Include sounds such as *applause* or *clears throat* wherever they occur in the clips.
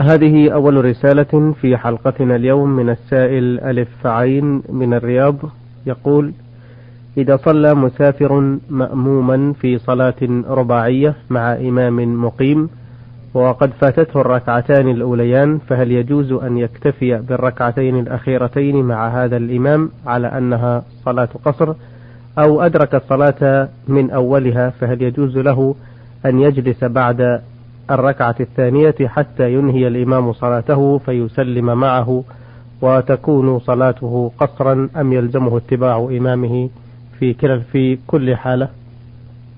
هذه أول رسالة في حلقتنا اليوم من السائل ألف عين من الرياض يقول إذا صلى مسافر مأموما في صلاة رباعية مع إمام مقيم وقد فاتته الركعتان الأوليان فهل يجوز أن يكتفي بالركعتين الأخيرتين مع هذا الإمام على أنها صلاة قصر أو أدرك الصلاة من أولها فهل يجوز له أن يجلس بعد الركعة الثانية حتى ينهي الإمام صلاته فيسلم معه وتكون صلاته قصرا أم يلزمه اتباع إمامه في كل في كل حالة.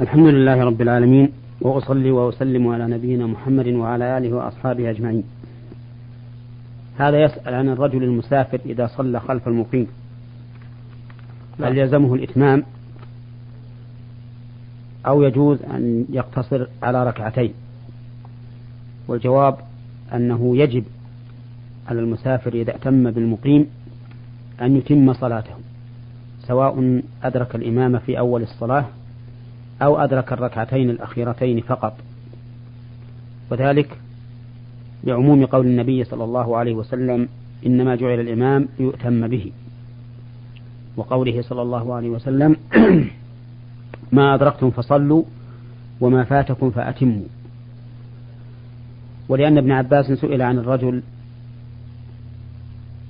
الحمد لله رب العالمين وأصلي وأسلم على نبينا محمد وعلى آله وأصحابه أجمعين. هذا يسأل عن الرجل المسافر إذا صلى خلف المقيم. هل نعم. يلزمه الإتمام؟ أو يجوز أن يقتصر على ركعتين؟ والجواب أنه يجب على المسافر إذا أتم بالمقيم أن يتم صلاته سواء أدرك الإمام في أول الصلاة أو أدرك الركعتين الأخيرتين فقط. وذلك لعموم قول النبي صلى الله عليه وسلم إنما جعل الإمام ليؤتم به. وقوله صلى الله عليه وسلم *clears throat* ما أدركتم فصلوا وما فاتكم فأتموا. ولأن ابن عباس سئل عن الرجل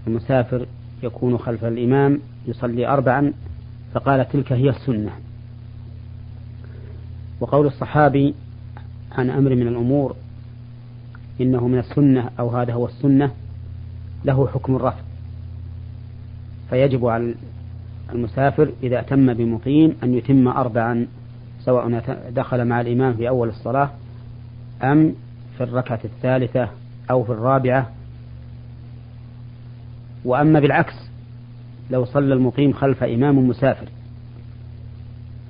المسافر يكون خلف الإمام يصلي أربعا فقال تلك هي السنة. وقول الصحابي عن أمر من الأمور إنه من السنة أو هذا هو السنة له حكم الرفع. فيجب على المسافر إذا أتم بمقيم أن يتم أربعا سواء دخل مع الإمام في أول الصلاة أم في الركعة الثالثة أو في الرابعة. وأما بالعكس لو صلى المقيم خلف إمام مسافر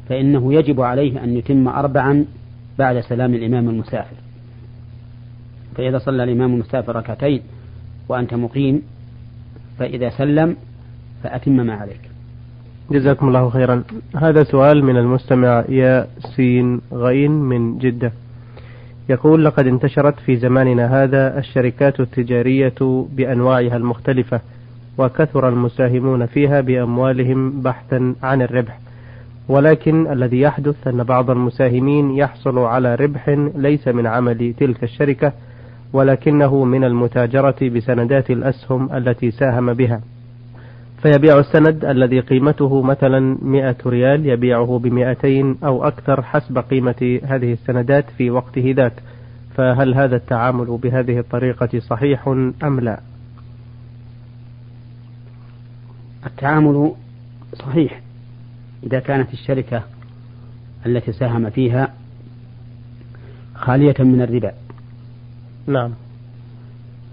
فإنه يجب عليه أن يتم أربعا بعد سلام الإمام المسافر. فإذا صلى الإمام المسافر ركعتين وأنت مقيم فإذا سلم فأتم ما عليك. جزاكم الله خيرا. هذا سؤال من المستمع يا سين غين من جدة. يقول لقد انتشرت في زماننا هذا الشركات التجارية بأنواعها المختلفة وكثر المساهمون فيها بأموالهم بحثا عن الربح. ولكن الذي يحدث أن بعض المساهمين يحصل على ربح ليس من عمل تلك الشركة ولكنه من المتاجرة بسندات الأسهم التي ساهم بها. فيبيع السند الذي قيمته مثلا مئة ريال يبيعه بمئتين أو أكثر حسب قيمة هذه السندات في وقته ذاك. فهل هذا التعامل بهذه الطريقة صحيح أم لا؟ التعامل صحيح إذا كانت الشركة التي ساهم فيها خالية من الربا. نعم.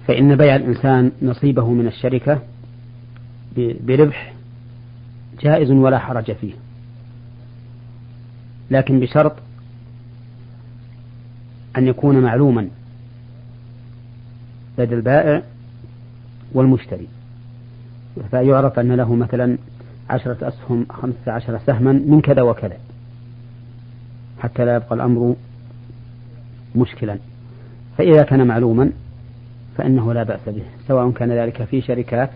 فإن بيع الإنسان نصيبه من الشركة بربح جائز ولا حرج فيه. لكن بشرط أن يكون معلوما لدى البائع والمشتري. فيعرف أن له مثلا عشرة أسهم خمسة عشر سهما من كذا وكذا. حتى لا يبقى الأمر مشكلا. فإذا كان معلوما فإنه لا بأس به سواء كان ذلك في شركات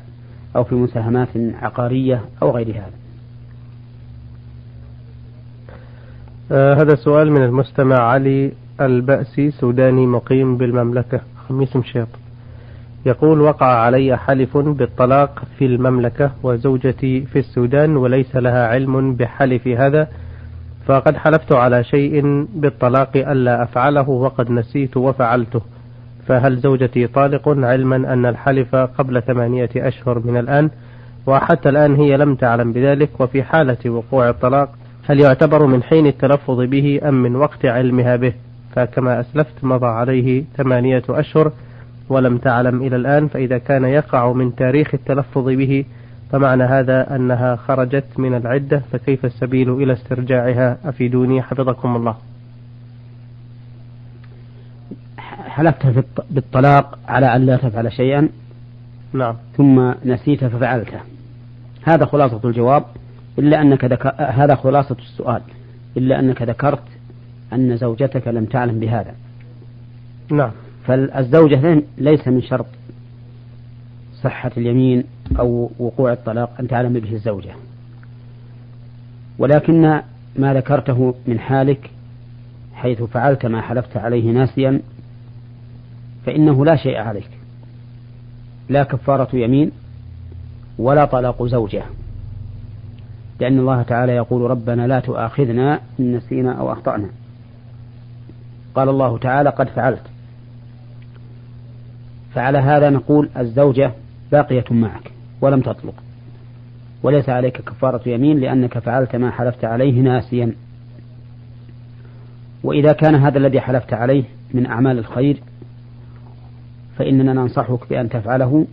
أو في مساهمات عقارية أو غير هذا. آه هذا سؤال من المستمع علي البأسي سوداني مقيم بالمملكة خميس مشيط. يقول وقع علي حلف بالطلاق في المملكة وزوجتي في السودان وليس لها علم بحلف هذا فقد حلفت على شيء بالطلاق ألا أفعله وقد نسيت وفعلته. فهل زوجتي طالق علما أن الحلف قبل ثمانية أشهر من الآن؟ وحتى الآن هي لم تعلم بذلك وفي حالة وقوع الطلاق هل يعتبر من حين التلفظ به أم من وقت علمها به؟ فكما أسلفت مضى عليه ثمانية أشهر ولم تعلم إلى الآن فإذا كان يقع من تاريخ التلفظ به فمعنى هذا أنها خرجت من العدة فكيف السبيل إلى استرجاعها؟ أفيدوني حفظكم الله. حلفت بالطلاق على أن لا تفعل شيئا؟ نعم. ثم نسيت ففعلته. هذا خلاصة الجواب. إلا أنك ذكر هذا خلاصة السؤال. إلا أنك ذكرت أن زوجتك لم تعلم بهذا. نعم. فالزوجة ليس من شرط صحة اليمين أو وقوع الطلاق أن تعلم به الزوجة. ولكن ما ذكرته من حالك حيث فعلت ما حلفت عليه ناسيا فإنه لا شيء عليك. لا كفارة يمين ولا طلاق زوجة لأن الله تعالى يقول ربنا لا تؤاخذنا إن نسينا أو أخطأنا. قال الله تعالى قد فعلت. فعلى هذا نقول الزوجة باقية معك ولم تطلق. وليس عليك كفارة يمين لأنك فعلت ما حلفت عليه ناسيا. وإذا كان هذا الذي حلفت عليه من أعمال الخير فإننا ننصحك بأن تفعله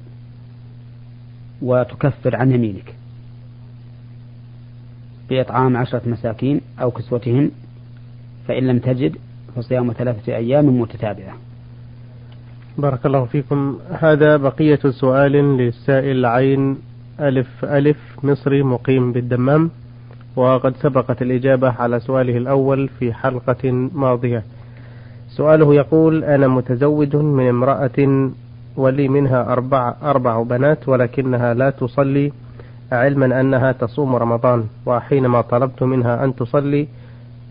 وتكفر عن يمينك. بإطعام عشرة مساكين أو كسوتهم فإن لم تجد فصيام ثلاثة أيام متتابعة. بارك الله فيكم. هذا بقية سؤال للسائل عين ألف ألف مصري مقيم بالدمام وقد سبقت الإجابة على سؤاله الأول في حلقة ماضية. سؤاله يقول أنا متزوج من امرأة ولي منها أربع, أربع بنات ولكنها لا تصلي علما أنها تصوم رمضان وحينما طلبت منها أن تصلي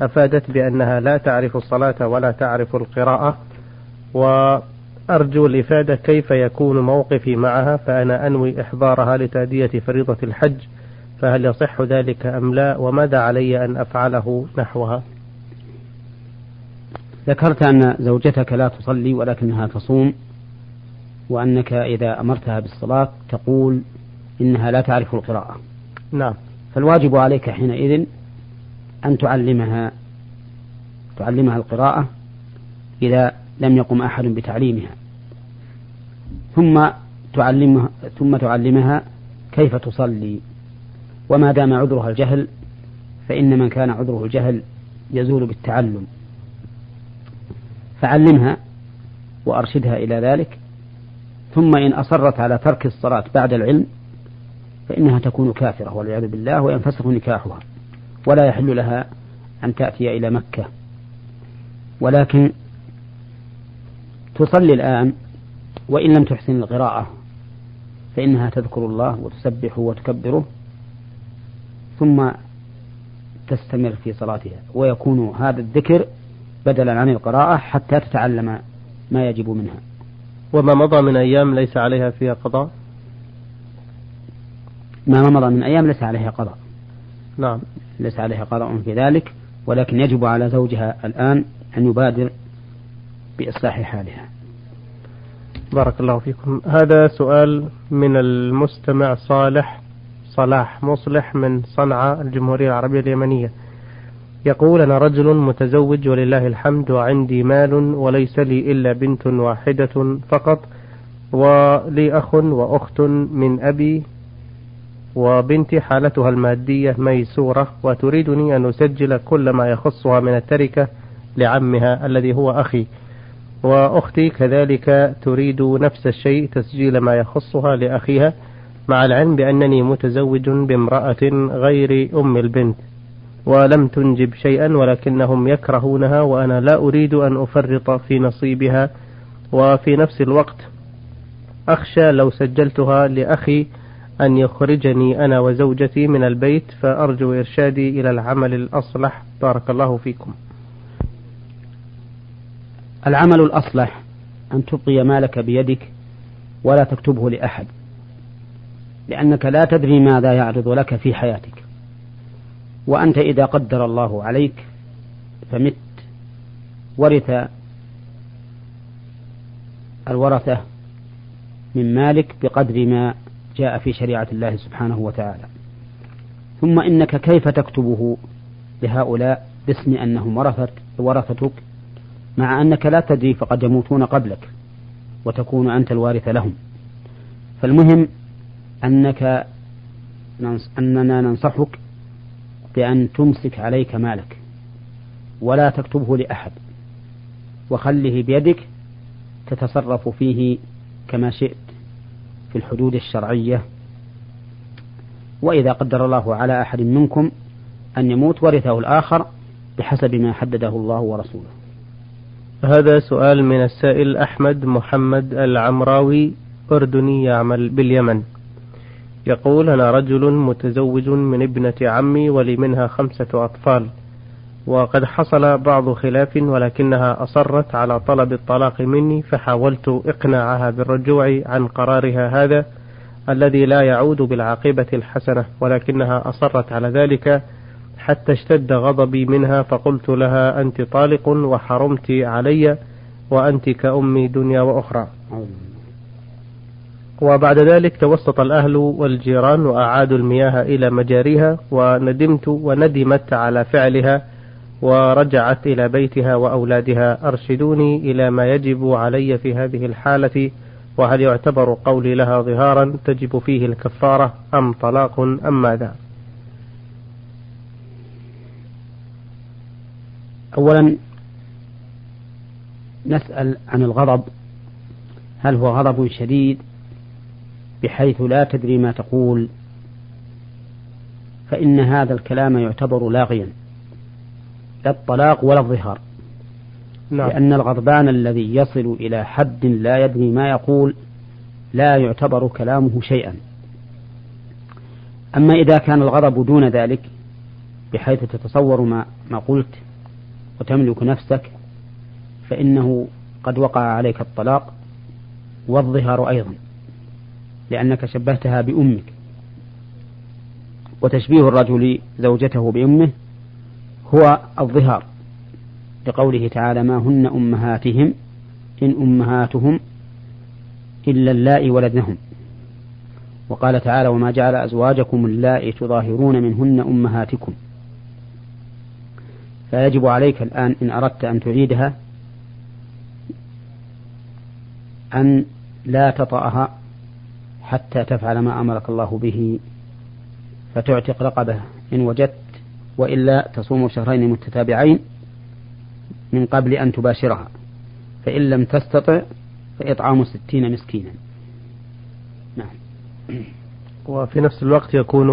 أفادت بأنها لا تعرف الصلاة ولا تعرف القراءة. وأرجو الإفادة كيف يكون موقفي معها فأنا أنوي إحضارها لتأدية فريضة الحج فهل يصح ذلك أم لا؟ وماذا علي أن أفعله نحوها؟ ذكرت أن زوجتك لا تصلي ولكنها تصوم وأنك إذا أمرتها بالصلاة تقول إنها لا تعرف القراءة. نعم. فالواجب عليك حينئذ أن تعلمها تعلمها القراءة إذا لم يقم أحد بتعليمها. ثم تعلمها ثم تعلمها كيف تصلي. وما دام عذرها الجهل فإن من كان عذره الجهل يزول بالتعلم. فعلمها وأرشدها إلى ذلك. ثم إن أصرت على ترك الصلاة بعد العلم فإنها تكون كافرة والعياذ بالله وينفسخ نكاحها. ولا يحل لها أن تأتي إلى مكة. ولكن تصلي الآن وإن لم تحسن القراءة فإنها تذكر الله وتسبحه وتكبره ثم تستمر في صلاتها. ويكون هذا الذكر بدلا عن القراءة حتى تتعلم ما يجب منها. وما مضى من أيام ليس عليها فيها قضاء؟ ما مضى من أيام ليس عليها قضاء. نعم. ليس عليها قضاء في ذلك ولكن يجب على زوجها الآن أن يبادر بإصلاح حالها. بارك الله فيكم. هذا سؤال من المستمع صالح صلاح مصلح من صنعاء الجمهورية العربية اليمنية. يقول أنا رجل متزوج ولله الحمد وعندي مال وليس لي إلا بنت واحدة فقط ولي أخ وأخت من أبي وبنتي حالتها المادية ميسورة وتريدني أن أسجل كل ما يخصها من التركة لعمها الذي هو أخي وأختي كذلك تريد نفس الشيء تسجيل ما يخصها لأخيها مع العلم بأنني متزوج بامرأة غير أم البنت ولم تنجب شيئا ولكنهم يكرهونها وأنا لا أريد أن أفرط في نصيبها وفي نفس الوقت أخشى لو سجلتها لأخي أن يخرجني أنا وزوجتي من البيت فأرجو إرشادي إلى العمل الأصلح. بارك الله فيكم. العمل الأصلح أن تبقي مالك بيدك ولا تكتبه لأحد لأنك لا تدري ماذا يعرض لك في حياتك. وأنت إذا قدر الله عليك فمت. ورث الورثة من مالك بقدر ما جاء في شريعة الله سبحانه وتعالى. ثم إنك كيف تكتبه لهؤلاء باسم أنهم ورثت ورثتك؟ مع أنك لا تدري فقد يموتون قبلك وتكون أنت الوارث لهم. فالمهم أنك أننا ننصحك بأن تمسك عليك مالك ولا تكتبه لأحد وخله بيدك تتصرف فيه كما شئت في الحدود الشرعية. وإذا قدر الله على أحد منكم أن يموت ورثه الآخر بحسب ما حدده الله ورسوله. هذا سؤال من السائل أحمد محمد العمراوي أردني يعمل باليمن. يقول أنا رجل متزوج من ابنة عمي ولي منها خمسة أطفال وقد حصل بعض خلاف ولكنها أصرت على طلب الطلاق مني فحاولت إقناعها بالرجوع عن قرارها هذا الذي لا يعود بالعاقبة الحسنة ولكنها أصرت على ذلك حتى اشتد غضبي منها فقلت لها أنت طالق وحرمت علي وأنت كأمي دنيا وأخرى. وبعد ذلك توسط الأهل والجيران وأعادوا المياه إلى مجاريها وندمت وندمت على فعلها ورجعت إلى بيتها وأولادها. أرشدوني إلى ما يجب علي في هذه الحالة وهل يعتبر قولي لها ظهارا تجب فيه الكفارة أم طلاق أم ماذا؟ أولا نسأل عن الغضب. هل هو غضب شديد؟ بحيث لا تدري ما تقول. فإن هذا الكلام يعتبر لاغيا لا الطلاق ولا الظهار. نعم. لأن الغضبان الذي يصل إلى حد لا يدري ما يقول لا يعتبر كلامه شيئا. أما إذا كان الغضب دون ذلك بحيث تتصور ما, ما قلت وتملك نفسك فإنه قد وقع عليك الطلاق والظهار أيضا. لأنك شبهتها بأمك. وتشبيه الرجل زوجته بأمه هو الظهار لقوله تعالى ما هن أمهاتهم إن أمهاتهم إلا اللائي ولدنهم وقال تعالى وما جعل أزواجكم اللائي تظاهرون منهن أمهاتكم فيجب عليك الآن إن أردت أن تعيدها أن لا تطأها حتى تفعل ما أمرك الله به فتعتق رقبة إن وجدت وإلا تصوم شهرين متتابعين من قبل أن تباشرها فإن لم تستطع فإطعام ستين مسكينا. نعم. وفي نفس الوقت يكون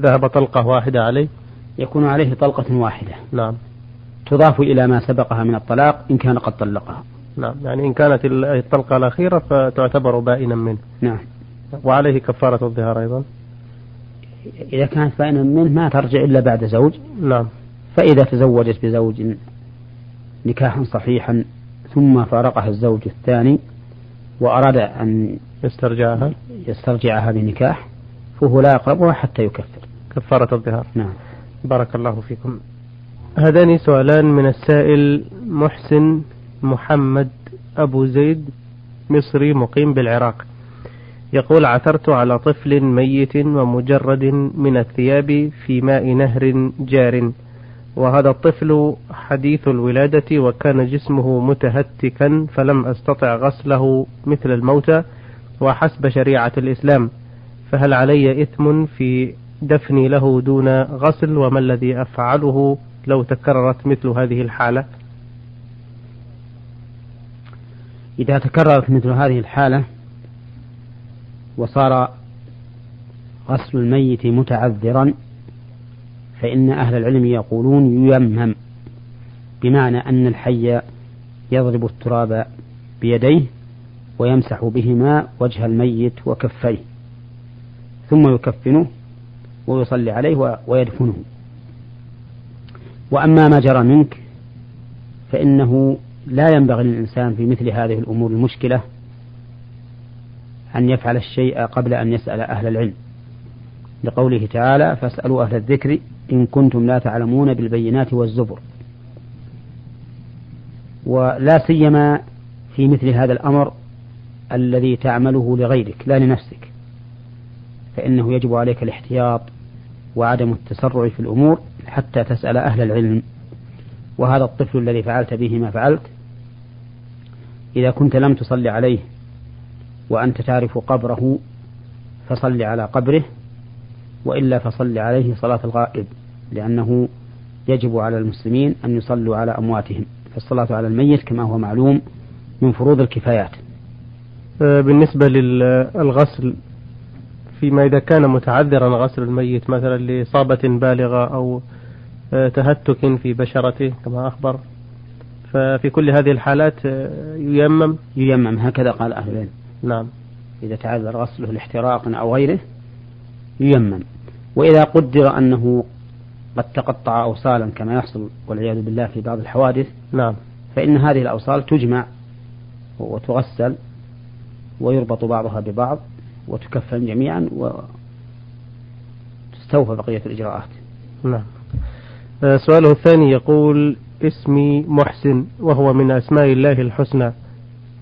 ذهب طلقة واحدة عليه؟ يكون عليه طلقة واحدة. نعم. تضاف إلى ما سبقها من الطلاق إن كان قد طلقها. نعم. يعني إن كانت الطلقة الأخيرة فتعتبر بائنا منه. نعم. وعليه كفارة الظهار أيضا. إذا كانت بائنا منه ما ترجع إلا بعد زوج. نعم. فإذا تزوجت بزوج نكاحا صحيحا ثم فارقها الزوج الثاني وأراد أن يسترجعها. يسترجعها بنكاح فهو لا يقربها حتى يكفر. كفارة الظهار. نعم. بارك الله فيكم. هذان سؤالان من السائل محسن محمد أبو زيد مصري مقيم بالعراق. يقول عثرت على طفل ميت ومجرد من الثياب في ماء نهر جار. وهذا الطفل حديث الولادة وكان جسمه متهتكا فلم أستطع غسله مثل الموتى وحسب شريعة الإسلام. فهل علي إثم في دفني له دون غسل؟ وما الذي أفعله لو تكررت مثل هذه الحالة؟ إذا تكررت مثل هذه الحالة وصار غسل الميت متعذرا فإن أهل العلم يقولون ييمم بمعنى أن الحي يضرب التراب بيديه ويمسح بهما وجه الميت وكفيه ثم يكفنه ويصلي عليه ويدفنه. وأما ما جرى منك فإنه لا ينبغي للإنسان في مثل هذه الأمور المشكلة أن يفعل الشيء قبل أن يسأل أهل العلم. لقوله تعالى فاسألوا أهل الذكر إن كنتم لا تعلمون بالبينات والزبر. ولا سيما في مثل هذا الأمر الذي تعمله لغيرك لا لنفسك. فإنه يجب عليك الاحتياط وعدم التسرع في الأمور حتى تسأل أهل العلم. وهذا الطفل الذي فعلت به ما فعلت إذا كنت لم تصلي عليه وأنت تعرف قبره فصل على قبره وإلا فصل عليه صلاة الغائب لأنه يجب على المسلمين أن يصلوا على أمواتهم فالصلاة على الميت كما هو معلوم من فروض الكفايات. أه، بالنسبة للغسل فيما إذا كان متعذرا غسل الميت مثلا لإصابة بالغة أو أه، تهتك في بشرته كما أخبر ففي كل هذه الحالات آه، ييمم؟ ييمم هكذا قال أهل العلم. نعم. إذا تعذر غسله لاحتراق أو غيره ييمم وإذا قدر أنه قد تقطع أوصالا كما يحصل والعياذ بالله في بعض الحوادث نعم. فإن هذه الأوصال تجمع وتغسل ويربط بعضها ببعض وتكفن جميعا وتستوفى بقية الإجراءات. نعم. آه، سؤاله الثاني يقول اسمي محسن وهو من أسماء الله الحسنى.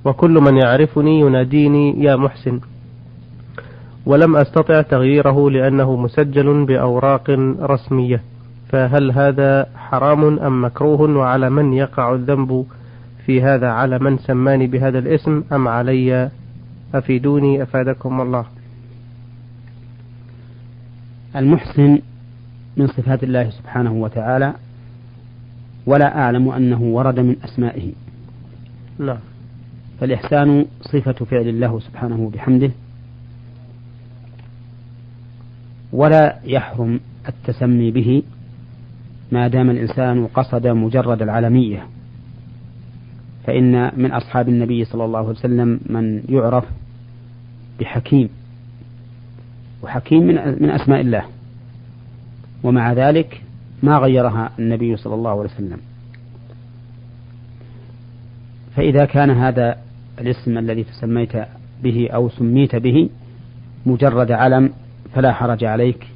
وكل من يعرفني يناديني يا محسن. ولم أستطع تغييره لأنه مسجل بأوراق رسمية. فهل هذا حرام أم مكروه وعلى من يقع الذنب في هذا؟ على من سماني بهذا الاسم؟ أم علي؟ أفيدوني أفادكم الله. المحسن من صفات الله سبحانه وتعالى ولا أعلم أنه ورد من أسمائه. نعم. فالإحسان صفة فعل الله سبحانه بحمده. ولا يحرم التسمي به ما دام الإنسان قصد مجرد العالمية. فإن من أصحاب النبي صلى الله عليه وسلم من يعرف بحكيم وحكيم من من أسماء الله. ومع ذلك ما غيرها النبي صلى الله عليه وسلم. فإذا كان هذا الاسم الذي تسميت به أو سميت به مجرد علم فلا حرج عليك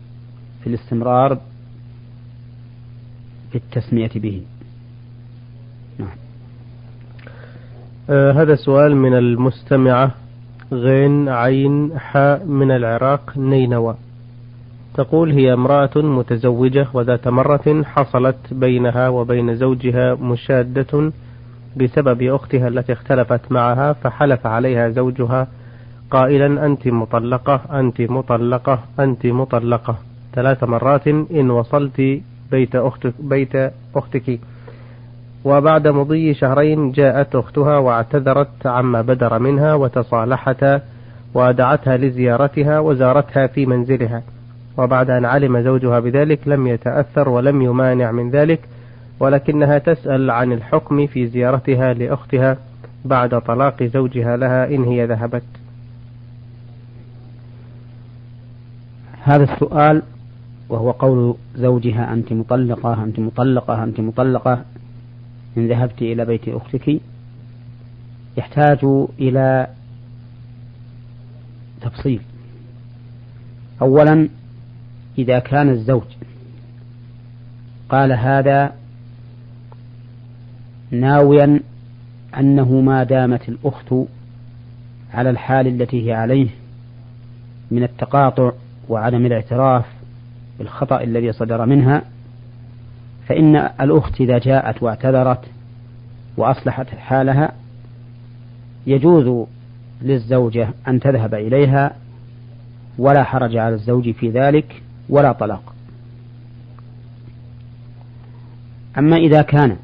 في الاستمرار في التسمية به نعم. آه هذا سؤال من المستمعة غين عين حاء من العراق نينوى تقول هي امرأة متزوجة وذات مرة حصلت بينها وبين زوجها مشادة بسبب أختها التي اختلفت معها فحلف عليها زوجها قائلا أنت مطلقة أنت مطلقة أنت مطلقة. ثلاث مرات إن وصلت بيت أختك, بيت أختك. وبعد مضي شهرين جاءت أختها واعتذرت عما بدر منها وتصالحتا ودعتها لزيارتها وزارتها في منزلها. وبعد أن علم زوجها بذلك لم يتأثر ولم يمانع من ذلك. ولكنها تسأل عن الحكم في زيارتها لأختها بعد طلاق زوجها لها إن هي ذهبت. هذا السؤال وهو قول زوجها أنت مطلقة أنت مطلقة أنت مطلقة إن ذهبت إلى بيت أختك. يحتاج إلى تفصيل. أولا إذا كان الزوج قال هذا ناويا أنه ما دامت الأخت على الحال التي هي عليه من التقاطع وعدم الاعتراف بالخطأ الذي صدر منها فإن الأخت إذا جاءت واعتذرت وأصلحت حالها يجوز للزوجة أن تذهب إليها ولا حرج على الزوج في ذلك ولا طلاق. أما إذا كان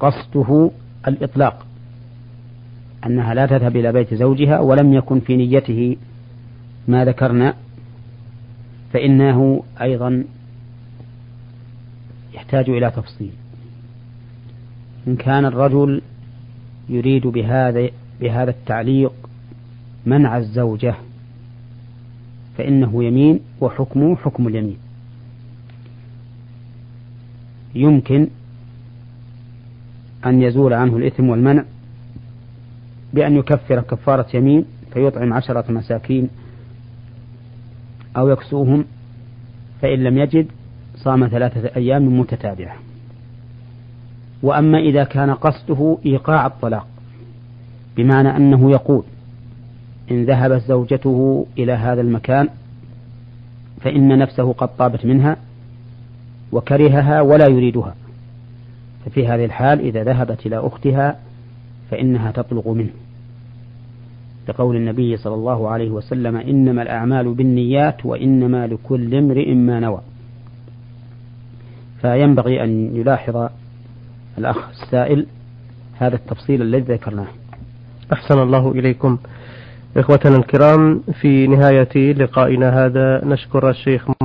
قصده الإطلاق أنها لا تذهب إلى بيت زوجها ولم يكن في نيته ما ذكرنا فإنه أيضا يحتاج إلى تفصيل. إن كان الرجل يريد بهذا بهذا التعليق منع الزوجة فإنه يمين وحكمه حكم اليمين. يمكن أن يزول عنه الإثم والمنع بأن يكفر كفارة يمين فيطعم عشرة مساكين أو يكسوهم فإن لم يجد صام ثلاثة أيام متتابعة. وأما إذا كان قصده إيقاع الطلاق بمعنى أنه يقول إن ذهبت زوجته إلى هذا المكان فإن نفسه قد طابت منها وكرهها ولا يريدها. ففي هذه الحال إذا ذهبت إلى أختها فإنها تطلق منه. لقول النبي صلى الله عليه وسلم إنما الأعمال بالنيات وإنما لكل امرئ ما نوى. فينبغي أن يلاحظ الأخ السائل هذا التفصيل الذي ذكرناه. أحسن الله إليكم. إخوتنا الكرام في نهاية لقائنا هذا نشكر الشيخ